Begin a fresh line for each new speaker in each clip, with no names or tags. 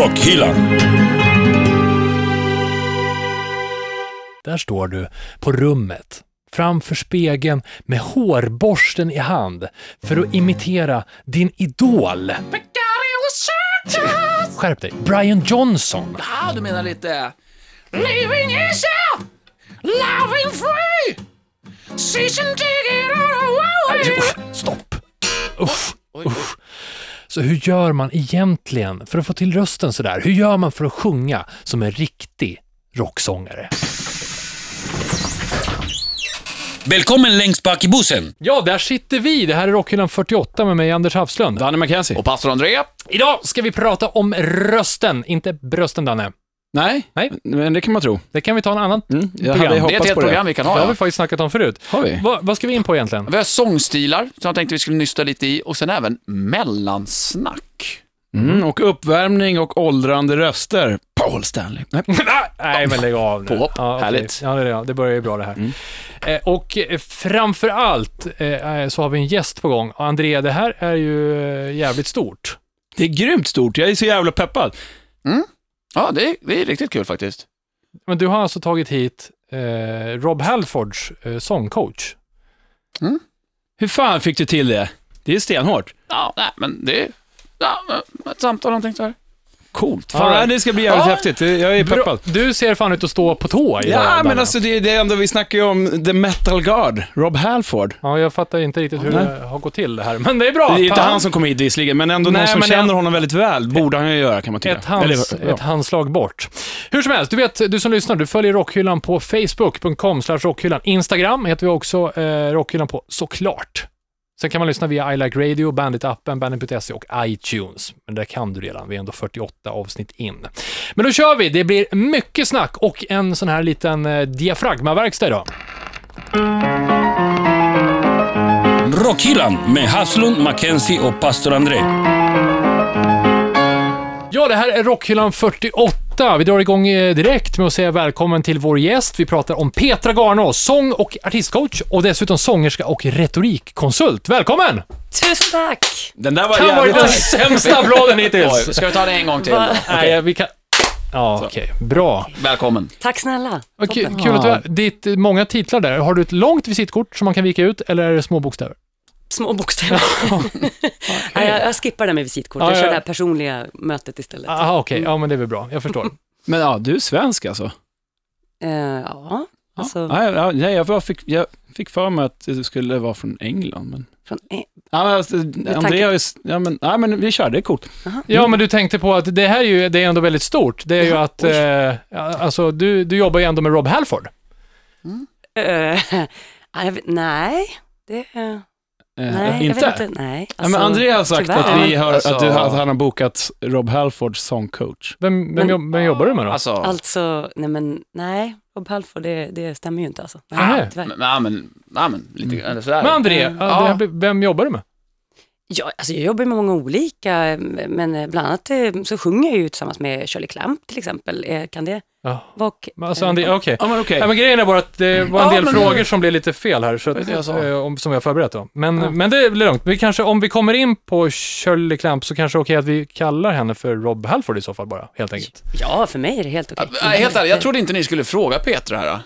Rockhyllan.
Där står du på rummet framför spegeln med hårborsten i hand för att imitera din idol. Skärp dig. Brian Johnson.
Ja, du menar lite...
Living easy, loving free, season ticket on a
stopp. Usch, usch. Så hur gör man egentligen för att få till rösten sådär? Hur gör man för att sjunga som en riktig rocksångare?
Välkommen längst bak i bussen.
Ja, där sitter vi. Det här är Rockhyllan 48 med mig, Anders Hafslund.
Danny McKenzie.
Och pastor André?
Idag ska vi prata om rösten, inte brösten, Danne.
Nej,
Nej.
men det kan man tro.
Det kan vi ta en annan
Mm, jag
program.
hade
Det är ett helt
det.
program vi kan
Det
ha.
har
Ja.
vi faktiskt snackat om förut.
Har vi?
Va, vad ska vi in på egentligen?
Vi har sångstilar, som jag tänkte vi skulle nysta lite i, och sen även mellansnack.
Mm, och uppvärmning och åldrande röster. Paul Stanley. Nej.
Nej, men lägg av nu.
Påhopp.
Ja, okej.
Härligt.
Ja, det, är det. det börjar ju bra det här. Eh, och eh, framför allt eh, så har vi en gäst på gång. André, det här är ju eh, jävligt stort.
Det är grymt stort. Jag är så jävla peppad.
Ja, det är, det är riktigt kul faktiskt.
Men du har alltså tagit hit eh, Rob Halfords eh, sångcoach.
Hur fan fick du till det? Det är stenhårt.
Ja, nej, men det är ja, ett samtal någonting så här.
Coolt. Fan,
Ja.
det ska bli jävligt
Ja.
häftigt. Jag är peppad.
Du ser fan ut att stå på tå idag,
Ja, men alltså det, det är ändå, vi snackar ju om The Metal God, Rob Halford.
Ja, jag fattar inte riktigt hur
Nej.
det har gått till det här, men det är bra.
Det är inte
Fan.
han som kom hit visserligen, men ändå
Nej,
någon som känner
en-
honom väldigt väl. Borde han ju göra, kan man tycka.
Ett, hands,
Eller, ja.
ett handslag bort. Hur som helst, du vet, du som lyssnar, du följer Rockhyllan på facebook.com rockhyllan. Instagram heter vi också eh, Rockhyllan på, såklart. Sen kan man lyssna via I Like Radio, Bandit-appen, Bandit.se och iTunes. Men det kan du redan, vi är ändå 48 avsnitt in. Men då kör vi, det blir mycket snack och en sån här liten eh, diafragmaverkstad idag.
Rockhyllan med Haslund, Mackenzie och pastor André.
Ja, det här är Rockhyllan 48. Vi drar igång eh, direkt med att säga välkommen till vår gäst. Vi pratar om Petra Garnås, sång och artistcoach och dessutom sångerska och retorikkonsult. Välkommen!
Tusen tack!
Den där var
Kan
jävligt
den sämsta applåden hittills.
Oj, ska vi ta det en gång till?
Va?
Nej, vi kan... Ja, okej. Bra.
Välkommen.
Tack snälla. Toppen.
kul att du är Ditt eh, många titlar där. Har du ett långt visitkort som man kan vika ut eller är det små bokstäver?
Små bokstäver. Nej, jag, jag skippar det med visitkort.
Ja,
Jag
ja.
kör det här personliga mötet istället.
Aha, okej. Ja, men det är väl bra. Jag förstår.
Men ja, du är svensk alltså?
Eh, ja, alltså
Ja, ja, nej, jag, fick, jag fick för mig att du skulle vara från England. Men...
från... Eh,
Ja, men alltså, ju... Ja, men, ja, men vi kör, det är coolt.
Ja, men du tänkte på att det här är ju det är ändå väldigt stort. Det är ju att, eh, alltså du, du jobbar ju ändå med Rob Halford.
jag vet, nej, det... Eh, nej,
inte?
jag vet inte. Nej,
ja, men
alltså,
André har sagt
tyvärr.
att, vi har,
Alltså-
att, du, att han har bokat Rob Halfords sångcoach.
Vem, vem,
Men-
vem jobbar du med då?
Alltså,
Alltså, nej men nej, Rob Halford, det, det stämmer ju inte alltså.
Nej.
Nej, tyvärr.
men, men, men lite eller sådär.
Men André,
Mm.
ja. vem jobbar du med?
Ja, alltså jag jobbar med många olika, men eh, bland annat eh, så sjunger jag ju tillsammans med Shirley Clamp till exempel. Eh, Kan det
Ja.
vara...
Men Alltså André, okej.
Ja, men okej.
Ja, men grejen är bara att det var en
Ja,
del
men-
frågor som blev lite fel här, så
är det jag
att, som har förberett då. Men,
Ja.
men det blir lugnt. Vi kanske, om vi kommer in på Shirley Clamp så kanske det är okej att vi kallar henne för Rob Halford i så fall bara, helt enkelt.
Ja, för mig är det helt okej.
Ja, helt ärligt, jag trodde inte ni skulle fråga Petra här. då.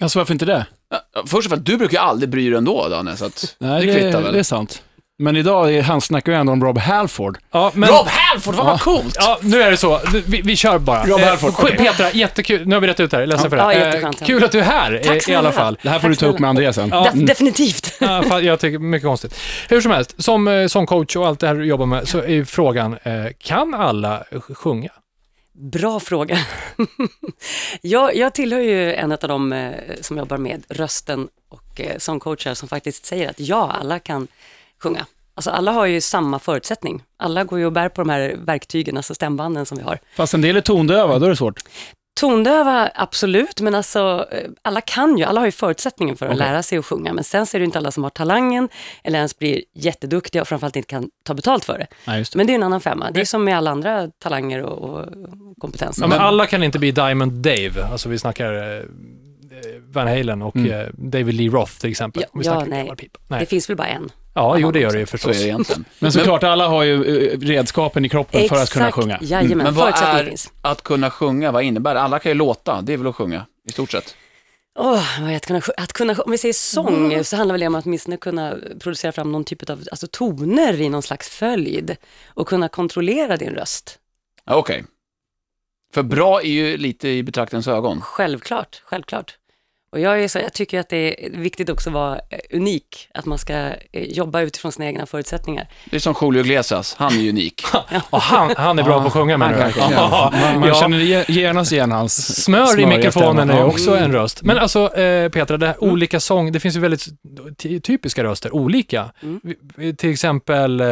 Alltså varför inte det?
Ja, Först och främst, du brukar ju aldrig bry dig ändå, Danne, så att
Nej,
det
det,
kvittar
det,
väl.
är sant. Men idag, är- han snackar ju ändå om Rob Halford.
Ja, men...
Rob Halford, vad coolt!
Ja, nu är det så. Vi, vi kör bara.
Rob
Eh,
Halford, okej.
Petra, jättekul. Nu har vi rätt ut här. Ledsen för det.
Ja,
Eh, kul att du är här
Tack
i, i alla fall.
Det här får
Tack
du ta upp med. André sen.
Ja.
Def- definitivt.
Ja, fan, jag tycker mycket konstigt. Hur som helst, som eh, sångcoach och allt det här du jobbar med, så är frågan, eh, kan alla sj- sjunga?
Bra fråga. jag, jag tillhör ju en av de eh, som jobbar med rösten och eh, sångcoachar som faktiskt säger att ja, alla kan sjunga. Alltså alla har ju samma förutsättning. Alla går ju och bär på de här verktygen, alltså stämbanden som vi har.
Fast en del är tondöva, då är det svårt.
Tondöva, absolut, men alltså eh, alla kan ju, alla har ju förutsättningen för att
Okej.
lära sig att sjunga, men sen så är det inte alla som har talangen eller ens blir jätteduktiga och framförallt inte kan ta betalt för det.
Nej, just det.
Men det är en annan femma. Det är som med alla andra talanger och, och kompetenser.
Ja, men alla kan inte bli Diamond Dave. Alltså vi snackar eh, Van Halen och
Mm.
eh, David Lee Roth till exempel.
Ja, ja, nej.
pipa.
Det
nej.
finns väl bara en.
Ja, jo det gör det ju
Så är
förstås.
det egentligen.
Men såklart, alla har ju eh, redskapen i kroppen för att kunna sjunga.
Jajamän,
Men vad är
finns.
att kunna sjunga? Vad innebär det? Alla kan ju låta, det är väl att sjunga i stort sett.
Är att kunna, att kunna, om vi säger sång, så handlar väl det om att åtminstone kunna producera fram någon typ av alltså, toner i någon slags följd och kunna kontrollera din röst.
Okej. För bra är ju lite i betraktarens ögon.
Självklart, självklart. Och jag, är så, jag tycker att det är viktigt också att vara eh, unik, att man ska eh, jobba utifrån sina egna förutsättningar.
Det är som Julio Iglesias, han är unik.
Och han, han är bra på att sjunga menar du? Ja,
Man,
ja.
känner ge- genast igen hans
Smör i mikrofonen är också en röst. Men alltså, eh, Petra, det här olika sång, det finns ju väldigt ty- typiska röster, olika. Vi- Till exempel eh,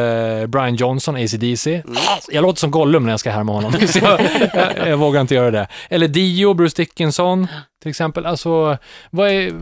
Brian Johnson, AC/DC. Jag låter som Gollum när jag ska härma honom, så jag, jag, jag vågar inte göra det. Eller Dio, Bruce Dickinson, till exempel. Alltså, vad är...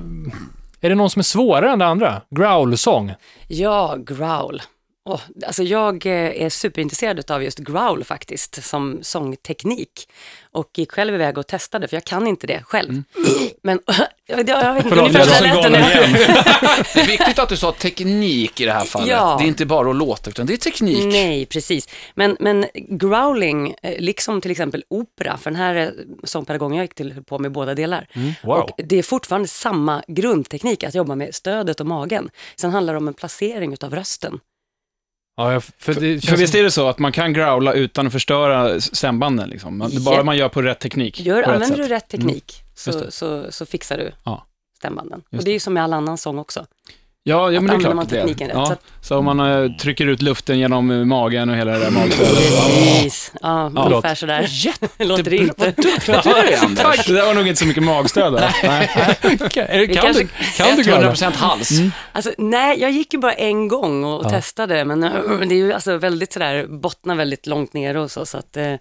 Är det någon som är svårare än det andra? Growl-sång?
Ja, growl. Oh, alltså jag eh, är superintresserad av just growl faktiskt, som sångteknik. Och gick själv iväg och testade, för jag kan inte det själv. Men jag jag vet inte,
Förlåt,
ungefär så lät det.
Det är viktigt att du sa teknik i det här fallet.
Ja.
Det är inte bara att låta, utan det är teknik.
Nej, precis. Men, men growling, eh, liksom till exempel opera, för den här eh, sångpedagogen jag gick till höll på med båda delar.
Wow.
Och det är fortfarande samma grundteknik, att jobba med stödet och magen. Sen handlar det om en placering utav rösten.
Ja, för det
För
känns
visst är det så att man kan growla utan att förstöra stämbanden? Liksom. Man- Bara
Ja.
man gör på rätt teknik.
Gör,
på rätt
använder
sätt.
du rätt teknik
Just
så, så, så fixar du
Ja.
stämbanden.
Just
Och det är ju som med all annan sång också.
Ja, ja men det är klart
man
det
tekniken rätt, så
Ja.
att-
Så om man eh, trycker ut luften genom eh, magen och hela det där magstödet.
Precis, ja,
Ja,
ungefär sådär. Låter det inte.
Du är Anders.
Det där var nog inte så mycket magstöd. där. Nej.
Vi
kan,
kanske-
du, kan du growla?
100% hals.
Alltså, nej, jag gick ju bara en gång och
Ja.
testade, men äh, det är ju alltså väldigt sådär, bottnar väldigt långt ner och så, så att eh,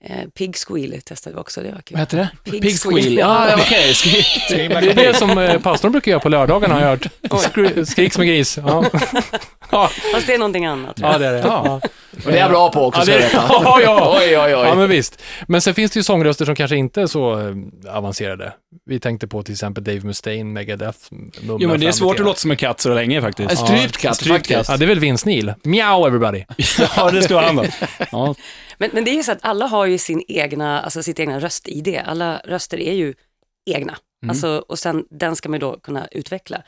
eh, Pig Squeal testade vi också, det var kul.
Vad heter det?
Pig
Pig
squeal.
squeal. Ja, ja, okej. Skri-
Det är det som eh, pastorn brukar göra på lördagarna har jag hört. Skri, skrik som en gris. Ja, ja,
Fast det är någonting annat.
ja det är det. Ja.
Och det är jag bra på också,
Ja,
ska
det,
jag veta.
ja, ja.
Oj, oj, oj.
ja, men visst. Men sen finns det ju sångröster som kanske inte är så eh, avancerade. Vi tänkte på till exempel Dave Mustaine, Megadeth.
Jo, men det är svårt att låta som en katt så länge faktiskt.
En strypt katt,
strypt
faktiskt.
Ja, det är väl Vince Neil. Meow everybody.
Ja, det ska han då. Ja.
Men, men det är ju så att alla har ju sin egna, alltså sitt egna röst-ID. Alla röster är ju egna. Alltså, och sen den ska man ju då kunna utveckla.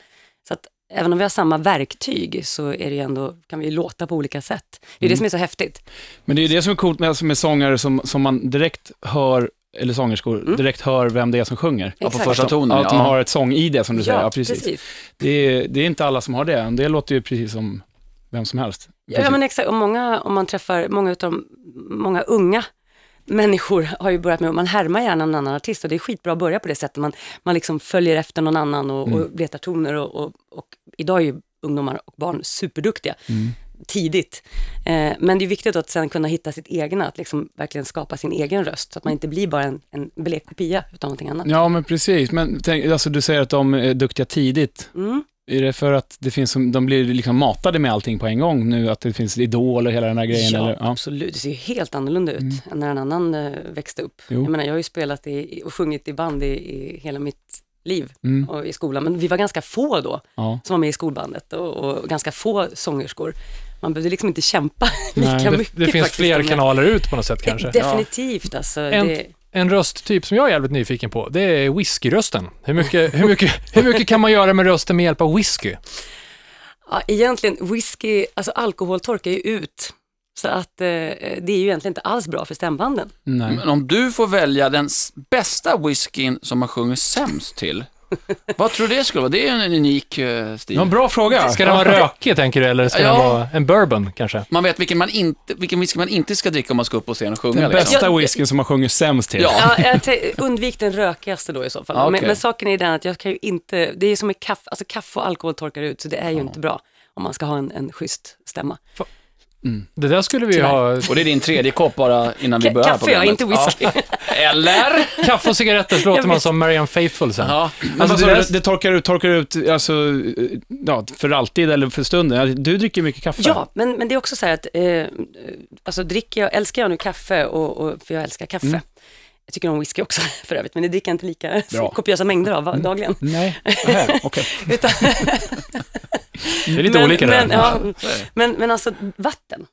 Så att även om vi har samma verktyg så är det ju ändå, kan vi ju låta på olika sätt. Det är det som är så häftigt.
Men det är det som är coolt med, alltså med sångare som, som man direkt hör, eller sångerskor, direkt hör vem det är som sjunger.
Ja, på första tonen,
Ja, att de
ja.
har ett sång-ID som du säger. Ja, precis.
precis.
Det, är, det är inte alla som har det. Det låter ju precis som vem som helst.
Ja, ja men exakt, och många, om man träffar många utav de, många unga människor har ju börjat med, man härmar gärna en annan artist och det är skitbra att börja på det sättet. Man, man liksom följer efter någon annan och, och letar toner och, och, och idag är ju ungdomar och barn superduktiga tidigt. Eh, men det är viktigt att sen kunna hitta sitt egna, att liksom verkligen skapa sin egen röst, så att man inte blir bara en, en blek kopia utav någonting annat.
Ja, men precis. Men tänk, alltså, du säger att de är duktiga tidigt.
Mm.
Är det för att det finns, de blir liksom matade med allting på en gång nu? Att det finns Idol och hela den här grejen?
Ja,
eller? ja.
absolut. Det ser ju helt annorlunda ut än när en annan eh, växte upp.
Jo.
Jag menar, jag har ju spelat i, och sjungit i band i, i hela mitt liv
Mm.
och i skolan, men vi var ganska få då
Ja.
som var med i skolbandet och, och ganska få sångerskor. Man behövde liksom inte kämpa
Nej,
lika
Det,
mycket
det finns
faktiskt,
fler kanaler ut på något sätt kanske.
Definitivt alltså.
En-
Det,
En rösttyp som jag är jävligt nyfiken på, det är whiskyrösten. Hur mycket, hur, mycket, hur mycket kan man göra med rösten med hjälp av whisky?
ja, egentligen, whisky, alltså alkohol torkar ju ut. Så att eh, det är ju egentligen inte alls bra för stämbanden.
Nej.
Men om du får välja den bästa whiskyn som man sjunger sämst till, vad tror du det skulle vara? Det är en unik eh, stil.
Ja, bra fråga.
Ska den vara rökig, tänker du, eller ska
Ja.
den vara en bourbon kanske?
Man vet vilken, man inte, vilken whisky man inte ska dricka om man ska upp på scen och sjunga.
Den
liksom.
bästa whiskyn som man sjunger sämst till.
Ja.
Ja, jag te- undvik den rökigaste då i så fall.
Ja, okej.
men, men saken är den att jag kan ju inte, det är som med kaffe, alltså kaffe och alkohol torkar ut, så det är ju inte bra om man ska ha en, en schysst stämma.
Det där skulle vi
Tyvärr.
ha.
Och det är din tredje kopp bara innan vi börjar
kaffe, ja,
programmet.
inte whisky.
Ja. Eller?
Kaffe och cigaretter så låter man som Marianne Faithfull sen.
Ja.
Alltså, det
det,
där-
det torkar ut, torkar ut alltså, ja, för alltid eller för stunden. Du dricker mycket kaffe.
Ja, men, men det är också så här att, eh, alltså dricker jag, älskar jag nu kaffe, och, och, för jag älskar kaffe, Jag tycker om whisky också för övrigt, men det dricker jag inte lika
Bra.
kopiösa mängder av va- dagligen.
Nej, Nähä, okej.
Utan,
Det är lite
men,
olika
men,
där.
ja, men, men alltså vatten.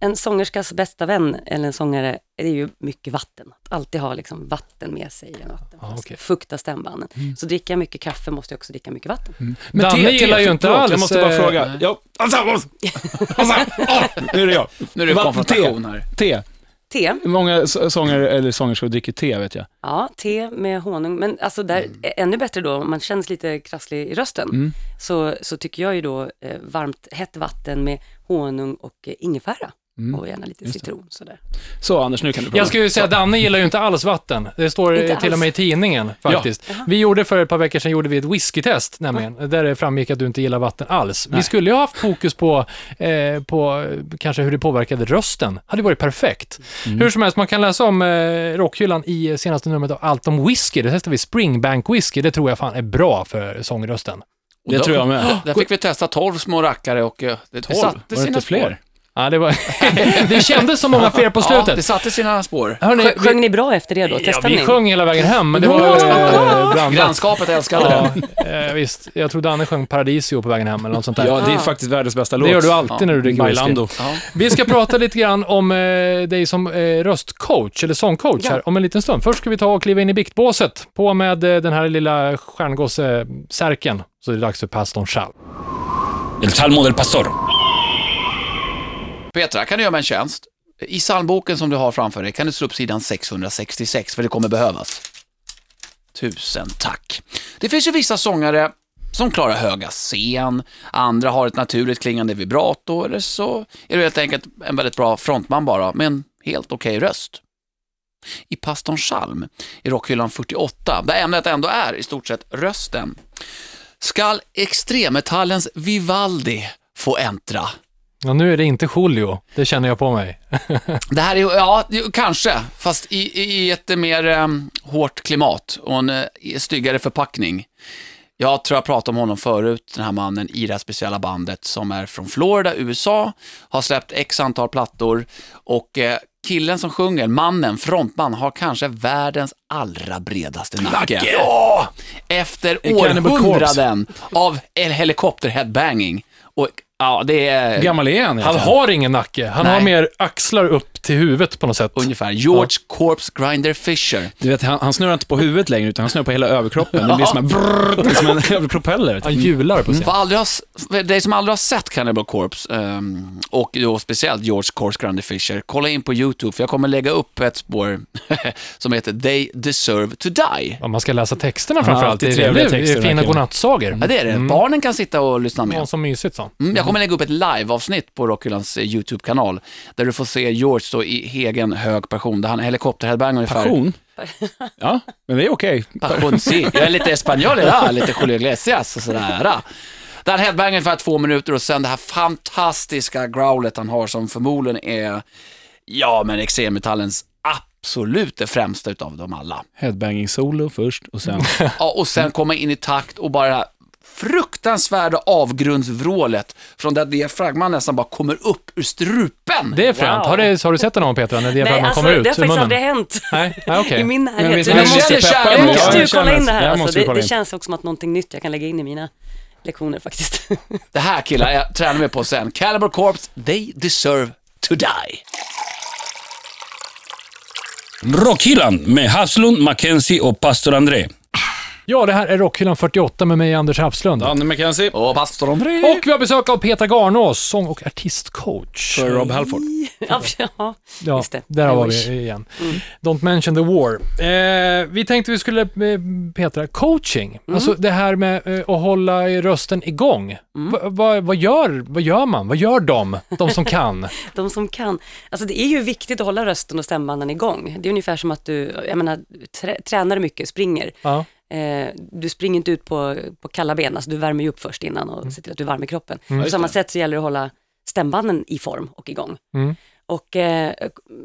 En sångerskas bästa vän, eller en sångare, det är ju mycket vatten. Att alltid ha liksom vatten med sig. i en Vatten,
Ja, okej.
Fukta stämbanden. Så dricker jag mycket kaffe måste jag också dricka mycket vatten.
Men
Danne gillar ju inte alls,
Jag måste bara
eh,
fråga. Ja, alltså, alltså, alltså, ah, nu är det jag.
Nu är det konfrontation här.
Te.
Te,
många så- sångare eller sångerskor dricker te, vet jag.
ja, te med honung. Men alltså där, ännu bättre då, om man känns lite krasslig i rösten,
Mm.
så, så tycker jag ju då eh, varmt, hett vatten med honung och eh, ingefära.
Mm.
Och gärna lite citron sådär.
Så Anders, nu kan du prova.
Jag skulle ju säga att Danne gillar ju inte alls vatten. Det står
Inte
till och med i tidningen faktiskt. Vi gjorde för ett par veckor sedan gjorde vi ett whiskytest nämligen, där det framgick att du inte gillar vatten alls. Vi skulle ju ha haft fokus på, eh, på kanske hur det påverkade rösten. hade varit perfekt.
Mm.
Hur som helst, man kan läsa om eh, rockhyllan i senaste numret av Allt om whisky. Det testar vi Springbank whisky. Det tror jag fan är bra för sångrösten.
Det
då-
tror jag med.
Där fick vi testa 12 små rackare och eh, det, det
12,
satte sina
inte
spår.
fler?
Ja, det, var det kändes som många fel på
Ja, det
slutet.
satte sina spår.
Hörrni, vi,
Sjöng ni bra efter det då?
ja,
Testade
vi
ni?
sjöng hela vägen hem, men det var eh, blandat.
Grannskapet älskade det.
Ja, eh, visst. Jag tror Danne sjöng Paradisio på vägen hem eller något sånt där.
Ja, det är faktiskt världens bästa låt.
det gör du alltid när du dricker whisky.
Bailando.
Ja.
Vi ska prata lite grann om eh, dig som eh, röstcoach, eller sångcoach
Ja.
här, om en liten stund. Först ska vi ta och kliva in i biktbåset. På med eh, den här lilla stjärngosse-särken. Så det är dags för pastorn Schall.
El Salmo del Pastor.
Petra, kan du göra mig en tjänst? I psalmboken som du har framför dig kan du slå upp sidan 666, för det kommer behövas. Tusen tack. Det finns ju vissa sångare som klarar höga scen, andra har ett naturligt klingande vibrato, eller så är du helt enkelt en väldigt bra frontman bara, med en helt okej röst. I pastorns psalm, i rockhyllan 48, där ämnet ändå är i stort sett rösten, skall extremmetallens Vivaldi få äntra.
Ja, nu är det inte Julio, det känner jag på mig.
Det här är ju, ja, kanske, fast i, i ett mer um, hårt klimat och en uh, styggare förpackning. Jag tror jag pratade om honom förut, den här mannen i det här speciella bandet som är från Florida, USA, har släppt x antal plattor och eh, killen som sjunger, mannen, frontman, har kanske världens allra bredaste nacke. Ja! Efter århundraden av helikopter-headbanging. Och ja, det är...
Hur gammal är han
Han har ingen nacke, han har
Nej.
mer axlar upp till huvudet på något sätt.
Ungefär. George Corpse Grinder Fisher.
Du vet, han, han snurrar inte på huvudet längre, utan han snurrar på hela överkroppen. Det blir som en, brrr, som en jävla propeller.
Han hjular på sig.
För aldrig har, dig som aldrig har sett Cannibal Corpse, ehm, och då speciellt George Corpse Grinder Fisher, kolla in på YouTube, för jag kommer lägga upp ett spår som heter They Deserve to Die.
Ja, man ska läsa texterna
Ja,
framförallt.
alltid
Det är,
trevliga
det är
texter,
fina godnattsagor.
Ja, det är det. Barnen kan sitta och lyssna
Ja,
med.
så mysigt så.
Mm, jag kommer lägga upp ett live-avsnitt på Rockhyllans eh, YouTube-kanal, där du får se George stå i egen hög passion, där han helikopterheadbangar ungefär.
Passion? Ja, men det är okej.
Passion, sí. Jag är lite espanjol idag, lite Julio Iglesias och sådär. Där han headbangar ungefär två minuter och sen det här fantastiska growlet han har som förmodligen är, ja men extremmetallens absolut det främsta utav dem alla.
Headbanging-solo först och sen...
Ja, och sen komma in i takt och bara det här fruktansvärda avgrundsvrålet från där diafragman nästan bara kommer upp ur strupen.
Det är fränt.
Wow.
Har, det, har du sett det någon Petra, när
Nej,
diafragman
alltså,
kommer ut
det har
ur
faktiskt
munnen?
aldrig hänt.
Nej, nej okej.
I min närhet.
vi-
Men
men
jag
vi
måste, jag måste ju
jag
kolla in det här. Alltså. Det, det känns också som att någonting nytt jag kan lägga in i mina lektioner faktiskt.
Det här killar, jag tränar mig på sen. Caliber Corps, they deserve to die.
Rockhyllan med Havslund, Mackenzie och pastor André.
Ja, det här är Rockhyllan 48 med mig, Anders Havslund.
Danne McKenzie.
Och pastor André.
Och vi har besök av Petra Garnås, sång och artistcoach.
För Rob Halford.
ja, ja,
Ja,
just det.
där
wish.
vi igen. Don't mention the war. Eh, vi tänkte vi skulle, eh, Petra, coaching. Alltså det här med eh, att hålla rösten igång. Va, va, vad, gör, vad gör man? Vad gör de, de som kan?
De som kan. Alltså det är ju viktigt att hålla rösten och stämbanden igång. Det är ungefär som att du, jag menar, trä, tränar mycket, springer.
Ja.
Eh, du springer inte ut på, på kalla ben, alltså du värmer ju upp först innan och ser till att du i kroppen. På samma sätt så gäller det att hålla stämbanden i form och igång.
Mm.
Och eh,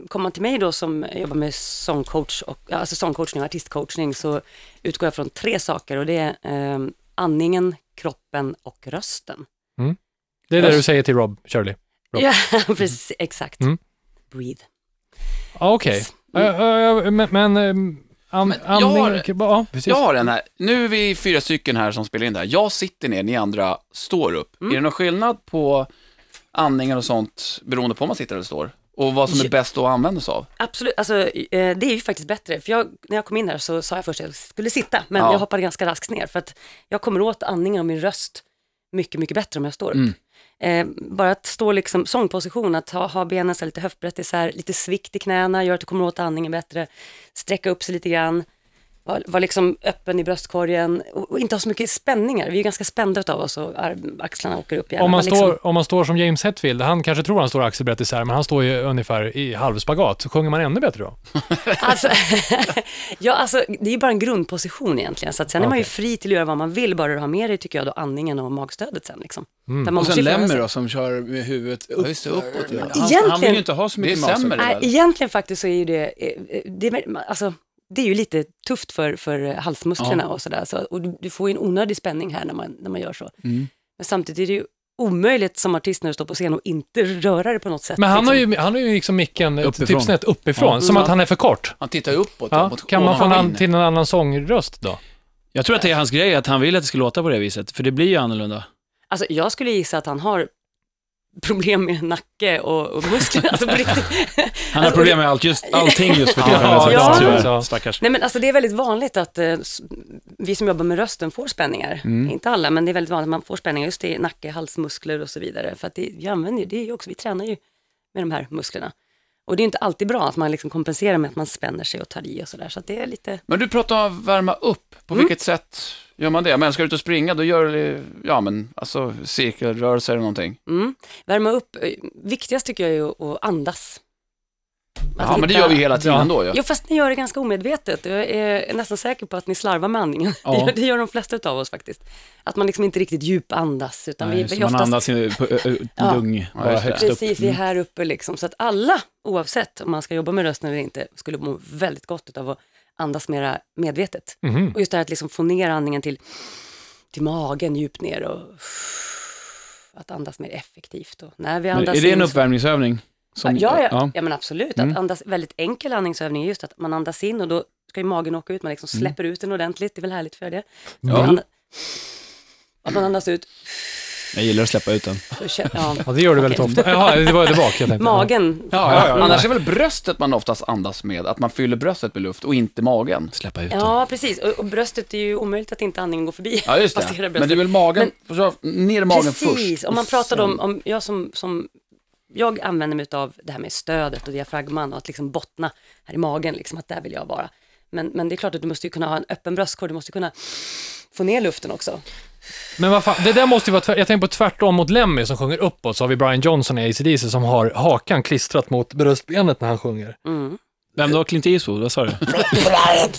kommer man till mig då som jobbar med sångcoach och, alltså sångcoachning och artistcoachning så utgår jag från tre saker och det är eh, andningen, kroppen och rösten.
Det är det du säger till Rob Shirley. Rob.
Ja, precis, exakt.
Mm.
Breathe.
Ja, Okej.
Yes.
Ja, ja, ja, men, men,
Men jag har-
Ja.
Jag har den här, nu är vi fyra stycken här som spelar in det här. Jag sitter ner, ni andra står upp.
Mm.
Är det någon skillnad på andningar och sånt beroende på om man sitter eller står? Och vad som är bäst att använda sig av?
Absolut, alltså, eh, det är ju faktiskt bättre. För jag, när jag kom in här så sa jag först att jag skulle sitta, men
Ja.
jag hoppade ganska raskt ner för att jag kommer åt andningen av min röst mycket, mycket bättre om jag står upp.
Mm.
Eh, bara att stå liksom sångposition, att ha, ha benen så lite höftbrett isär, lite svikt i knäna gör att du kommer åt andningen bättre, sträcka upp sig lite grann, vara var liksom öppen i bröstkorgen och, och inte ha så mycket spänningar. Vi är ganska spända utav oss och ar- axlarna åker upp gärna.
Om man,
liksom,
står, om man står som James Hetfield, han kanske tror han står axelbrett isär, men han står ju ungefär i halvspagat, så sjunger man ännu bättre då.
Alltså, ja, alltså, det är ju bara en grundposition egentligen, så att sen är man ju fri till att göra vad man vill, bara du har med dig, tycker jag, då andningen och magstödet sen. Liksom.
Mm.
Där man
Och sen Lemmy då, som kör med huvudet upp.
just det, uppåt, ja.
Han, han vill ju inte ha så mycket
sämre.
egentligen faktiskt så är ju det, eh, det, är- alltså, det är ju lite tufft för, för halsmusklerna och sådär. Så, och du, du får ju en onödig spänning här när man, när man gör så.
Mm.
Men samtidigt är det ju omöjligt som artist när du står på scen och inte röra dig på något sätt.
Men han har
liksom.
ju, han har ju liksom micken
Uppifrån.
typ snett uppifrån,
Ja.
som
Ja.
att han är för kort.
Han tittar ju uppåt.
Ja.
mot-
Kan man få en,
ovanför
an-
in.
till en annan sångröst då?
Jag tror att det är hans grej, att han vill att det ska låta på det viset, för det blir ju annorlunda.
Alltså, jag skulle gissa att han har problem med nacke och, och muskler. Alltså på riktigt.
Han har problem med allt, just, allting just för
Ja,
tillfället.
ja.
Ja.
stackars.
Nej men alltså det är väldigt vanligt att eh, vi som jobbar med rösten får spänningar.
Mm.
Inte alla, men det är väldigt vanligt att man får spänningar just i nacke, halsmuskler och så vidare. För att det, vi använder det är ju också, vi tränar ju med de här musklerna. Och det är inte alltid bra att man liksom kompenserar med att man spänner sig och tar i och sådär. Så att det är lite,
Men du pratar om att värma upp. På
Mm.
vilket sätt gör man det? Men ska du ut och springa, då gör du, ja men, alltså cirkelrörelser eller någonting.
mm, värma upp. Viktigast tycker jag är att, andas. Att
Ja, men det
hitta-
gör vi hela tiden då ju.
Jo, fast ni gör det ganska omedvetet. Jag är nästan säker på att ni slarvar med andningen.
Ja.
Det, gör, det gör de flesta av oss faktiskt. Att man liksom inte riktigt djupandas, utan
Nej,
vi, vi
man
oftast...
andas i- på
Ja.
lung,
Ja,
bara högst upp.
Precis, vi är här uppe liksom. Så att alla, oavsett om man ska jobba med rösten eller inte, skulle må väldigt gott av att andas mera medvetet.
Mhm.
Och just det här att liksom få ner andningen till, till magen djupt ner och att andas mer effektivt. Och när vi andas
är det en uppvärmningsövning? Som-
ja, ja,
ja.
ja. men absolut.
Mm.
Att andas, väldigt enkel andningsövning är just att man andas in och då ska ju magen åka ut, man liksom
Mm.
släpper ut den ordentligt, det är väl härligt för det.
Ja.
Att man andas ut,
Jag gillar att släppa ut den.
ja.
Ja, det gör du väldigt ofta. Jaha, det var det bak jag tänkte.
magen.
Ja, ja, ja. Annars är väl bröstet man oftast andas med, att man fyller bröstet med luft och inte magen.
Släppa ut den.
Ja, precis. Och, och bröstet är ju omöjligt att inte andningen går förbi.
Ja, just det. Men det är väl magen, så ner i magen
Precis,
först.
om man pratar om, om jag som, som jag använder mig av det här med stödet och diafragman och att liksom bottna här i magen, liksom att där vill jag vara. Men, men det är klart att du måste ju kunna ha en öppen bröstkorg, du måste kunna få ner luften också.
Men vad fan, det där måste ju vara Jag tänker på tvärtom mot Lemmy som sjunger uppåt, så har vi Brian Johnson i AC/DC som har hakan klistrat mot bröstbenet när han sjunger.
Mm.
Vem då? Clint Eastwood? Vad sa du?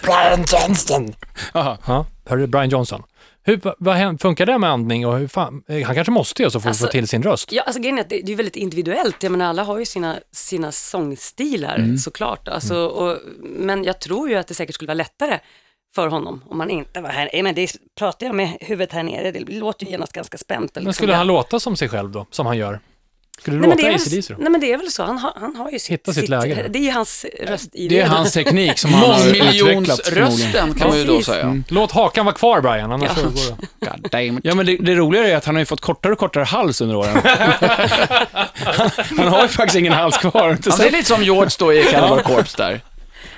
Brian Johnson!
Jaha.
Ja, hörde du? Brian Johnson. Hur, vad, funkar det med andning och hur fan, eh, han kanske måste ju så för att
Alltså-
få till sin röst.
Ja, alltså grejen är att det, det är väldigt individuellt. Jag menar, alla har ju sina, sina sångstilar såklart. Alltså, och, men jag tror ju att det säkert skulle vara lättare för honom om man inte var här. Men det pratar jag med huvudet här nere, det låter ju genast ganska spänt.
Men
liksom
skulle han låta som sig själv då, som han gör? Skulle du
Nej men, det
låta
är väl, nej men det är väl så, han har, han har ju sitt,
Hitta sitt läge.
Det är ju hans röst i
Det är hans teknik som han har utvecklat.
Mångmiljonsrösten kan man ju då säga.
Låt hakan vara kvar Brian, annars
Ja.
så går det.
God damn it.
Ja, men det, det roliga är att han har ju fått kortare och kortare hals under åren. han, han har ju faktiskt ingen hals kvar.
Det är lite som George då i Cannibal Corpse där.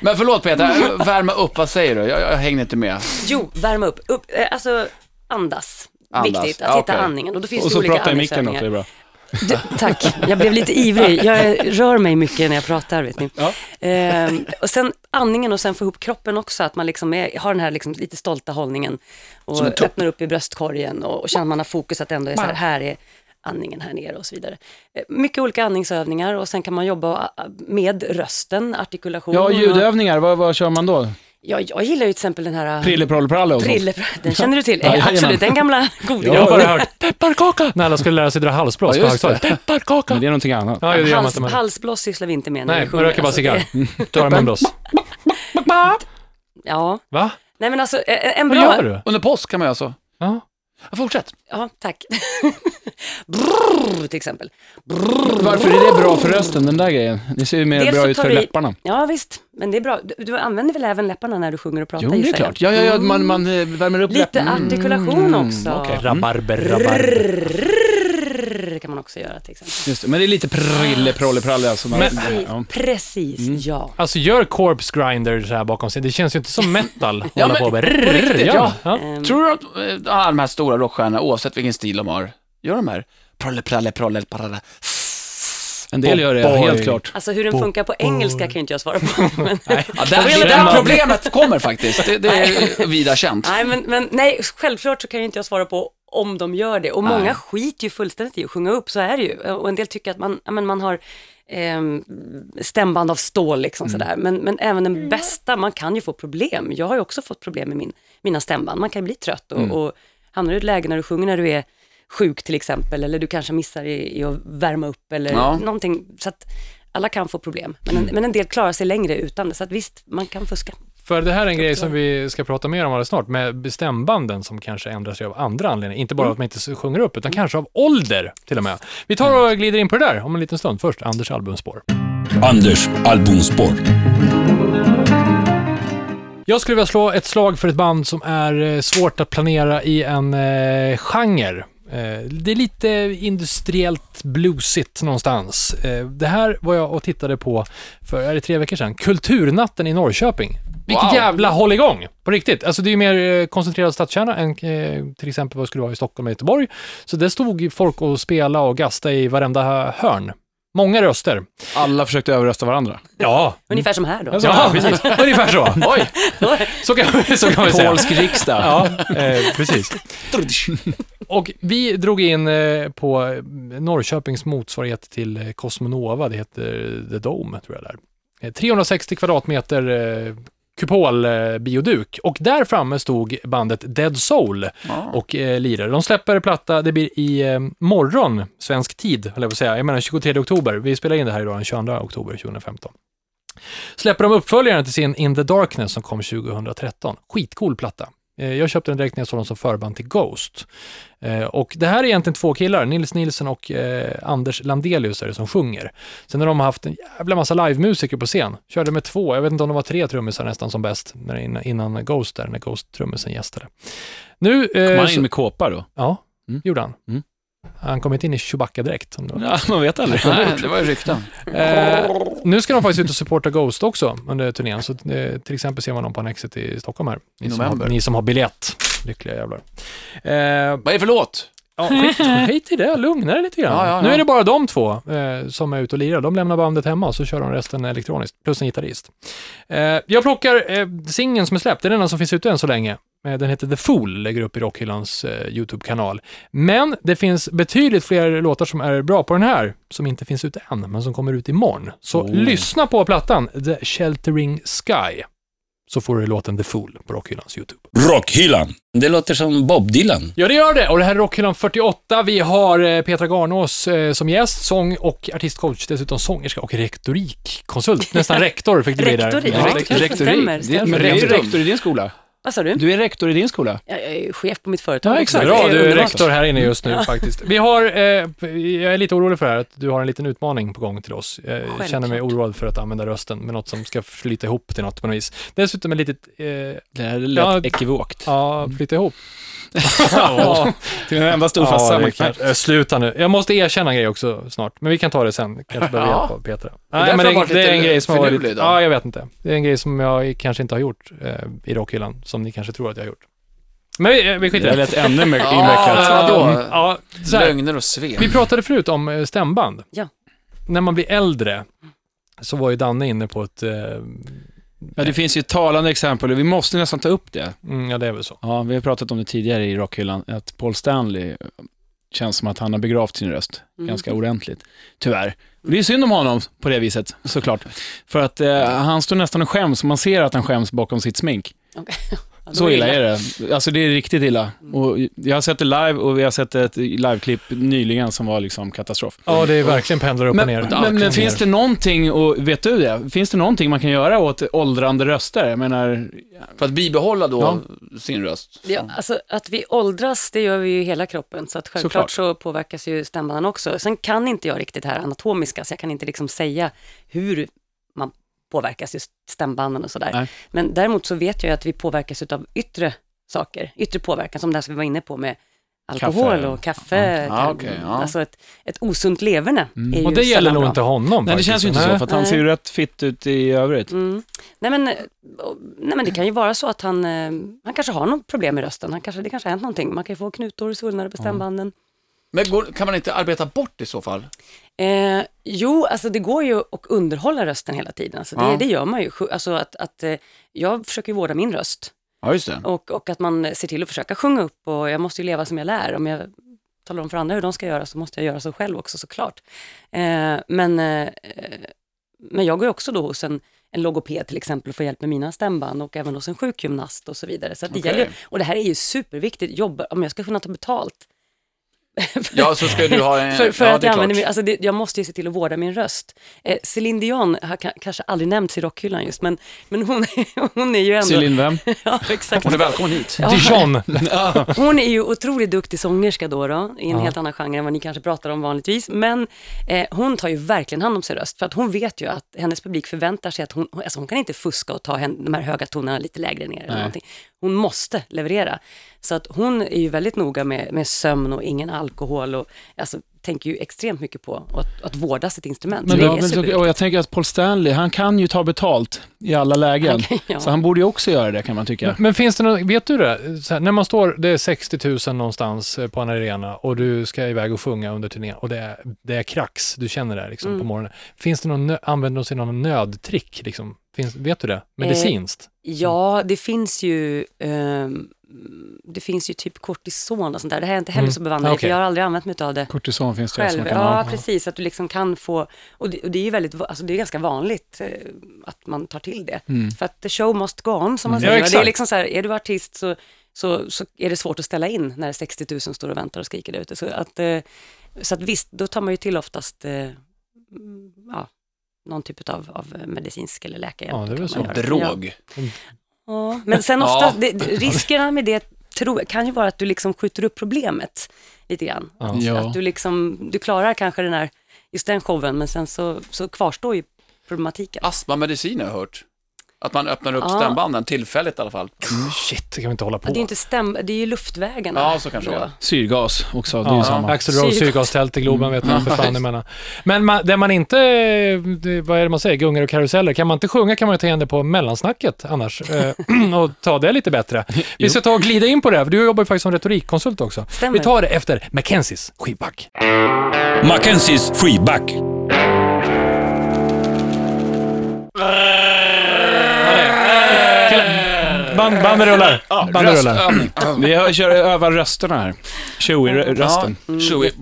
Men förlåt Peter, värma upp, vad säger du? Jag, jag hängde inte med.
Jo, värma upp, upp eh, alltså andas.
Andas.
Viktigt, att
Ja,
hitta
okej.
andningen. Och då finns
Och
det
så
olika
prata i micken också, det är bra.
Du, tack, jag blev lite ivrig. Jag rör mig mycket när jag pratar, vet ni.
Ja.
Ehm, och sen andningen och sen få ihop kroppen också, att man liksom är, har den här liksom lite stolta hållningen och öppnar upp i bröstkorgen och, och känner att man har fokus att ändå är så här, här är andningen här nere och så vidare. Eh, Mycket olika andningsövningar och sen kan man jobba eh, med rösten, artikulation.
Ja,
och-
ljudövningar, vad, vad kör man då?
Ja, jag gillar ju till exempel den här...
Prille, prolle, pralle och?
Prille, den känner du till?
Ja,
Eh. Absolut, den gamla godingen.
Jag har bara hört pepparkaka när alla skulle lära sig dra halsblås
Ja,
på högstadiet. Pepparkaka!
Men det är någonting annat.
Ja, det man
Hals.
Men...
halsblås sysslar vi inte med när
Nej,
vi
man
sjunger.
röker bara
alltså,
cigarr.
det-
Tar en munblås.
Ja,
Va?
nej men alltså eh, en
Vad
bra...
gör du?
Under påsk kan man göra så.
Ja.
Ja, fortsätt.
Ja, tack. Brrr, till exempel.
Varför är det bra för rösten, den där grejen? Det ser ju mer
Dels
bra ut för
vi-
läpparna.
Ja, visst. Men det är bra. Du, du använder väl även läpparna när du sjunger och pratar?
Jo, det är klart. Ja, ja, ja, man, man eh, värmer upp
Lite
läpparna.
artikulation också.
okej.
Rabarber, rabarber.
Brrr, kan man också göra till exempel.
Just det, men det är lite prille, prolle, pralle. Alltså, man,
Precis,
ja.
precis ja.
Alltså gör Corpse Grinder så här bakom sig. Det känns ju inte som metal.
Ja,
hålla
men
på med.
på riktigt, ja.
ja.
Ehm,
Tror du att eh, alla de här stora rockstjärnorna, oavsett vilken stil de har, gör de här prolle, pralle, prolle, parada?
En del gör det, helt klart.
Alltså hur den funkar på engelska kan ju inte jag svara på. Men,
Ja, där, där problemet kommer faktiskt. Det, det är vida känt.
nej, men, men nej, självklart så kan ju inte jag svara på om de gör det. Och
Nej.
många skiter ju fullständigt i att sjunga upp, så är det ju. Och en del tycker att man, ja, men man har ehm, stämband av stål liksom sådär. Men, men även den bästa, man kan ju få problem. Jag har ju också fått problem med min, mina stämband. Man kan ju bli trött och, och hamnar i ett läge när du sjunger när du är sjuk till exempel, eller du kanske missar i, i att värma upp eller
Ja.
någonting. Så att alla kan få problem, men en, men en del klarar sig längre utan det. Så att visst, man kan fuska.
För det här är en grej som vi ska prata mer om alldeles snart, med stämbanden som kanske ändrar sig av andra anledningar. Inte bara att man inte sjunger upp, utan kanske av ålder till och med. Vi tar och glider in på det där om en liten stund. Först Anders albumspår.
Anders albumspår.
Jag skulle vilja slå ett slag för ett band som är eh, svårt att planera i en eh, genre. Eh, det är lite industriellt bluesigt någonstans. Eh, det här var jag och tittade på för, är det tre veckor sedan, Kulturnatten i Norrköping. Vilket
Wow.
jävla hålligång! På riktigt. Alltså det är ju mer eh, koncentrerad stadskärna än eh, till exempel vad det skulle vara i Stockholm och Göteborg. Så det stod folk och spela och gasta i varenda hörn. Många röster.
Alla försökte överrösta varandra.
Ja,
Ungefär som här då.
ja precis. Ungefär så. Oj! Så kan, så kan man säga.
Polsk riksdag.
Ja, eh, precis. Och vi drog in eh, på Norrköpings motsvarighet till eh, Cosmonova, det heter The Dome, tror jag där. Eh, 360 kvadratmeter eh, kupolbioduk och där framme stod bandet Dead Soul och eh, lirade. De släpper platta, det blir i eh, morgon, svensk tid, eller vad säga, jag menar 23 oktober. Vi spelar in det här idag den 22 oktober 2015. Släpper de uppföljaren till sin In the Darkness som kom 2013. Skitcool platta. Eh, Jag köpte den direkt när jag såg dem som förband till Ghost. Eh, Och det här är egentligen två killar, Nils Nilsson och eh, Anders Landelius är det som sjunger. Sen har de haft en jävla massa livemusiker på scen. Körde med två, jag vet inte om de var tre trummisar nästan som bäst, innan, Ghost där, när Ghost-trummisen gästade. Nu...
Kom han
så-
in med kåpa då?
Ja,
Mm.
gjorde han.
Mm.
Han kom inte in i Chewbacca-dräkt. Som det var.
Ja, man vet aldrig.
Nej, det var ju rykten.
Eh, nu ska de faktiskt ut och supporta Ghost också under turnén. Så eh, till exempel ser man dem på Annexet i Stockholm här. Ni,
I
som har, ni som har biljett. Lyckliga jävlar. Eh,
Vad är det för låt?
ja, skit, skit i det, lugna dig lite grann.
Ja, ja, ja.
Nu är det bara de två eh, som är ute och lirar. De lämnar bandet hemma och så kör de resten elektroniskt, plus en gitarrist. Eh, jag plockar eh, singeln som är släppt, det är den enda som finns ute än så länge. Eh, Den heter The Fool, lägger upp i Rockhyllans eh, YouTube-kanal. Men det finns betydligt fler låtar som är bra på den här, som inte finns ute än, men som kommer ut imorgon. Så
Oh.
lyssna på plattan, The Sheltering Sky, så får du låten The Fool på Rockhyllans YouTube.
Rockhyllan. Det låter som Bob Dylan.
Ja, det gör det. Och det här är Rockhyllan 48. Vi har eh, Petra Garnås eh, som gäst, sång och artistcoach, dessutom sångerska och rektorikkonsult. Nästan rektor fick det bli där.
Rektorik,
Ja,
rektorik.
stämmer.
Det, du är
Rektor.
rektor i din skola.
Vad sa du?
Du är rektor i din skola.
Jag är chef på mitt företag.
Ja, exakt.
Bra, du är rektor här inne just nu faktiskt. Vi har, eh, jag är lite orolig för det här, att du har en liten utmaning på gång till oss. Jag
Självklart.
känner mig oroad för att använda rösten med något som ska flyta ihop till något på något vis. Dessutom ett litet, eh,
Det här lät
Ja.
ekivokt.
ja, flyta ihop.
Ja. Till en enda stor
kanske- eh, Sluta nu. Jag måste erkänna en grej också snart, men vi kan ta det sen. Kanske behöver
Ja.
hjälp av Petra. Nej, men det, det är en grej som har varit... Ja, jag vet inte. Det är en grej som jag kanske inte har gjort eh, i rockhyllan, som ni kanske tror att jag har gjort. Men vi, eh, vi skiter
Det
i det.
lät ännu mer invecklat.
vadå?
Ja, så här.
Lögner och svek.
Vi pratade förut om eh, stämband.
Ja.
När man blir äldre så var ju Danne inne på ett... Eh,
Ja, det finns ju talande exempel och vi måste nästan ta upp det.
mm, ja, det är väl så.
Ja, vi har pratat om det tidigare i rockhyllan, att Paul Stanley eh, känns som att han har begravt sin röst
Mm.
ganska ordentligt. Tyvärr. Och det är synd om honom på det viset, såklart. För att eh, han står nästan och skäms, man ser att han skäms bakom sitt smink.
Okej. då
Så illa är det. Alltså det är riktigt illa. Och jag har sett det live och vi har sett ett liveklipp nyligen som var liksom katastrof.
Ja, det är verkligen pendlar upp och
Men,
ner.
men, men finns det någonting, och vet du det? Finns det någonting man kan göra åt åldrande röster? Jag menar,
För att bibehålla då
Ja.
sin röst.
Ja, alltså att vi åldras, det gör vi ju i hela kroppen, så att självklart så påverkas ju stämbanden också. Sen kan inte jag riktigt det här anatomiska, så jag kan inte liksom säga hur man påverkas just stämbanden och sådär.
Nej.
Men däremot så vet jag ju att vi påverkas av yttre saker, yttre påverkan, som det här som vi var inne på med alkohol
Kaffe.
och kaffe.
Ja, okej, ja.
Alltså ett, ett osunt leverne är ju
Och det gäller nog
bra.
inte honom
nej det
faktiskt.
känns ju inte
Nej.
så, för att han
Nej.
ser ju rätt fitt ut i övrigt.
Mm. Nej, men, och- nej men det kan ju vara så att han, eh, han kanske har något problem med rösten. Han kanske, det kanske har hänt någonting. Man kan ju få knutor, svullnader på stämbanden.
Men går, kan man inte arbeta bort i så fall?
Eh, jo, alltså det går ju att underhålla rösten hela tiden. Alltså det,
Ja.
det gör man ju. Alltså att, att, eh, jag försöker ju vårda min röst
Ja, just det.
och, och att man ser till att försöka sjunga upp och jag måste ju leva som jag lär. Om jag talar om för andra hur de ska göra så måste jag göra så själv också såklart. Eh, men, eh, men jag går ju också då hos en, en logoped till exempel och får hjälp med mina stämband och även hos en sjukgymnast och så vidare. Så det
Okej.
gäller, och det här är ju superviktigt, jobba, om jag ska kunna ta betalt
Ja, så ska du ha en...
för, för
ja,
att
är
jag använder min, alltså det, jag måste ju se till att vårda min röst. Eh, Céline Dion har ka- kanske aldrig nämnts i rockhyllan just, men, men hon, hon är ju ändå...
Céline vem?
ja, exakt.
Hon är välkommen hit.
Ja,
Dijon.
hon är ju otroligt duktig sångerska då, då i en
Ja.
helt annan genre än vad ni kanske pratar om vanligtvis. Men eh, hon tar ju verkligen hand om sin röst, för att hon vet ju att hennes publik förväntar sig att hon, alltså hon kan inte fuska och ta de här höga tonerna lite lägre ner. Eller
Nej.
någonting. Hon måste leverera. Så att hon är ju väldigt noga med, med sömn och ingen alkohol och alltså, tänker ju extremt mycket på att, att vårda sitt instrument.
Men ja, men och jag tänker att Paul Stanley, han kan ju ta betalt i alla lägen.
Han kan- ja.
Så han borde ju också göra det kan man tycka.
Men finns det något, vet du det? Så här, när man står, det är 60 000 någonstans eh, på en arena och du ska iväg och sjunga under turnén och det är, det är krax, du känner det liksom
Mm.
på morgonen. Finns det någon, använder de sig av någon nödtrick liksom? Finns, vet du det? Medicinskt?
Ja, det finns ju ehm, det finns ju typ kortison och sånt där. Det här är inte heller
Mm.
så bevandrad
Okej.
för jag har aldrig använt mig av det
Kortison finns det som
själv.
kan
Ja,
ha.
precis. Att du liksom kan få, och det, och det är ju väldigt, alltså det är ganska vanligt eh, att man tar till det.
Mm.
För att the show must go on, som man
Mm. Ja,
säger. och det är liksom så här, är du artist så, så, så är det svårt att ställa in när 60 000 står och väntar och skriker där ute. Så att, eh, så att visst, då tar man ju till oftast eh, mm, ja, någon typ av, av medicinsk eller läkarhjälp.
Ja, det är väl så.
göra. Ja.
Drog.
Ja, men sen ofta, det, det- riskerna med det tror, kan ju vara att du liksom skjuter upp problemet lite grann.
Ja.
Att, att du liksom, du klarar kanske den här, just den showen, men sen så, så kvarstår ju problematiken.
Astmamedicin har jag hört. Att man öppnar upp
Ja.
stämbanden, tillfälligt i alla fall.
Shit, det kan vi inte hålla på.
Det är inte stäm, det är ju luftvägarna.
Ja, så kanske det är.
Syrgas också, det är ju samma.
Axel Rose,
Syrgas.
syrgastält i Globen vet man
Mm.
för fan emellan. Men man, det man inte, det, vad är det man säger, gungar och karuseller, kan man inte sjunga kan man ju ta igen det på mellansnacket annars eh, och ta det lite bättre. Vi ska ta och glida in på det, för du jobbar ju faktiskt som retorikkonsult också.
Stämmer.
Vi tar det efter Mackenzies skivback.
Mackenzies freeback.
Band, bandet rullar. Bandet rullar.
Röstövning.
Vi har- kör övar rösterna här. Chewie-rösten.
Ja, Chewie.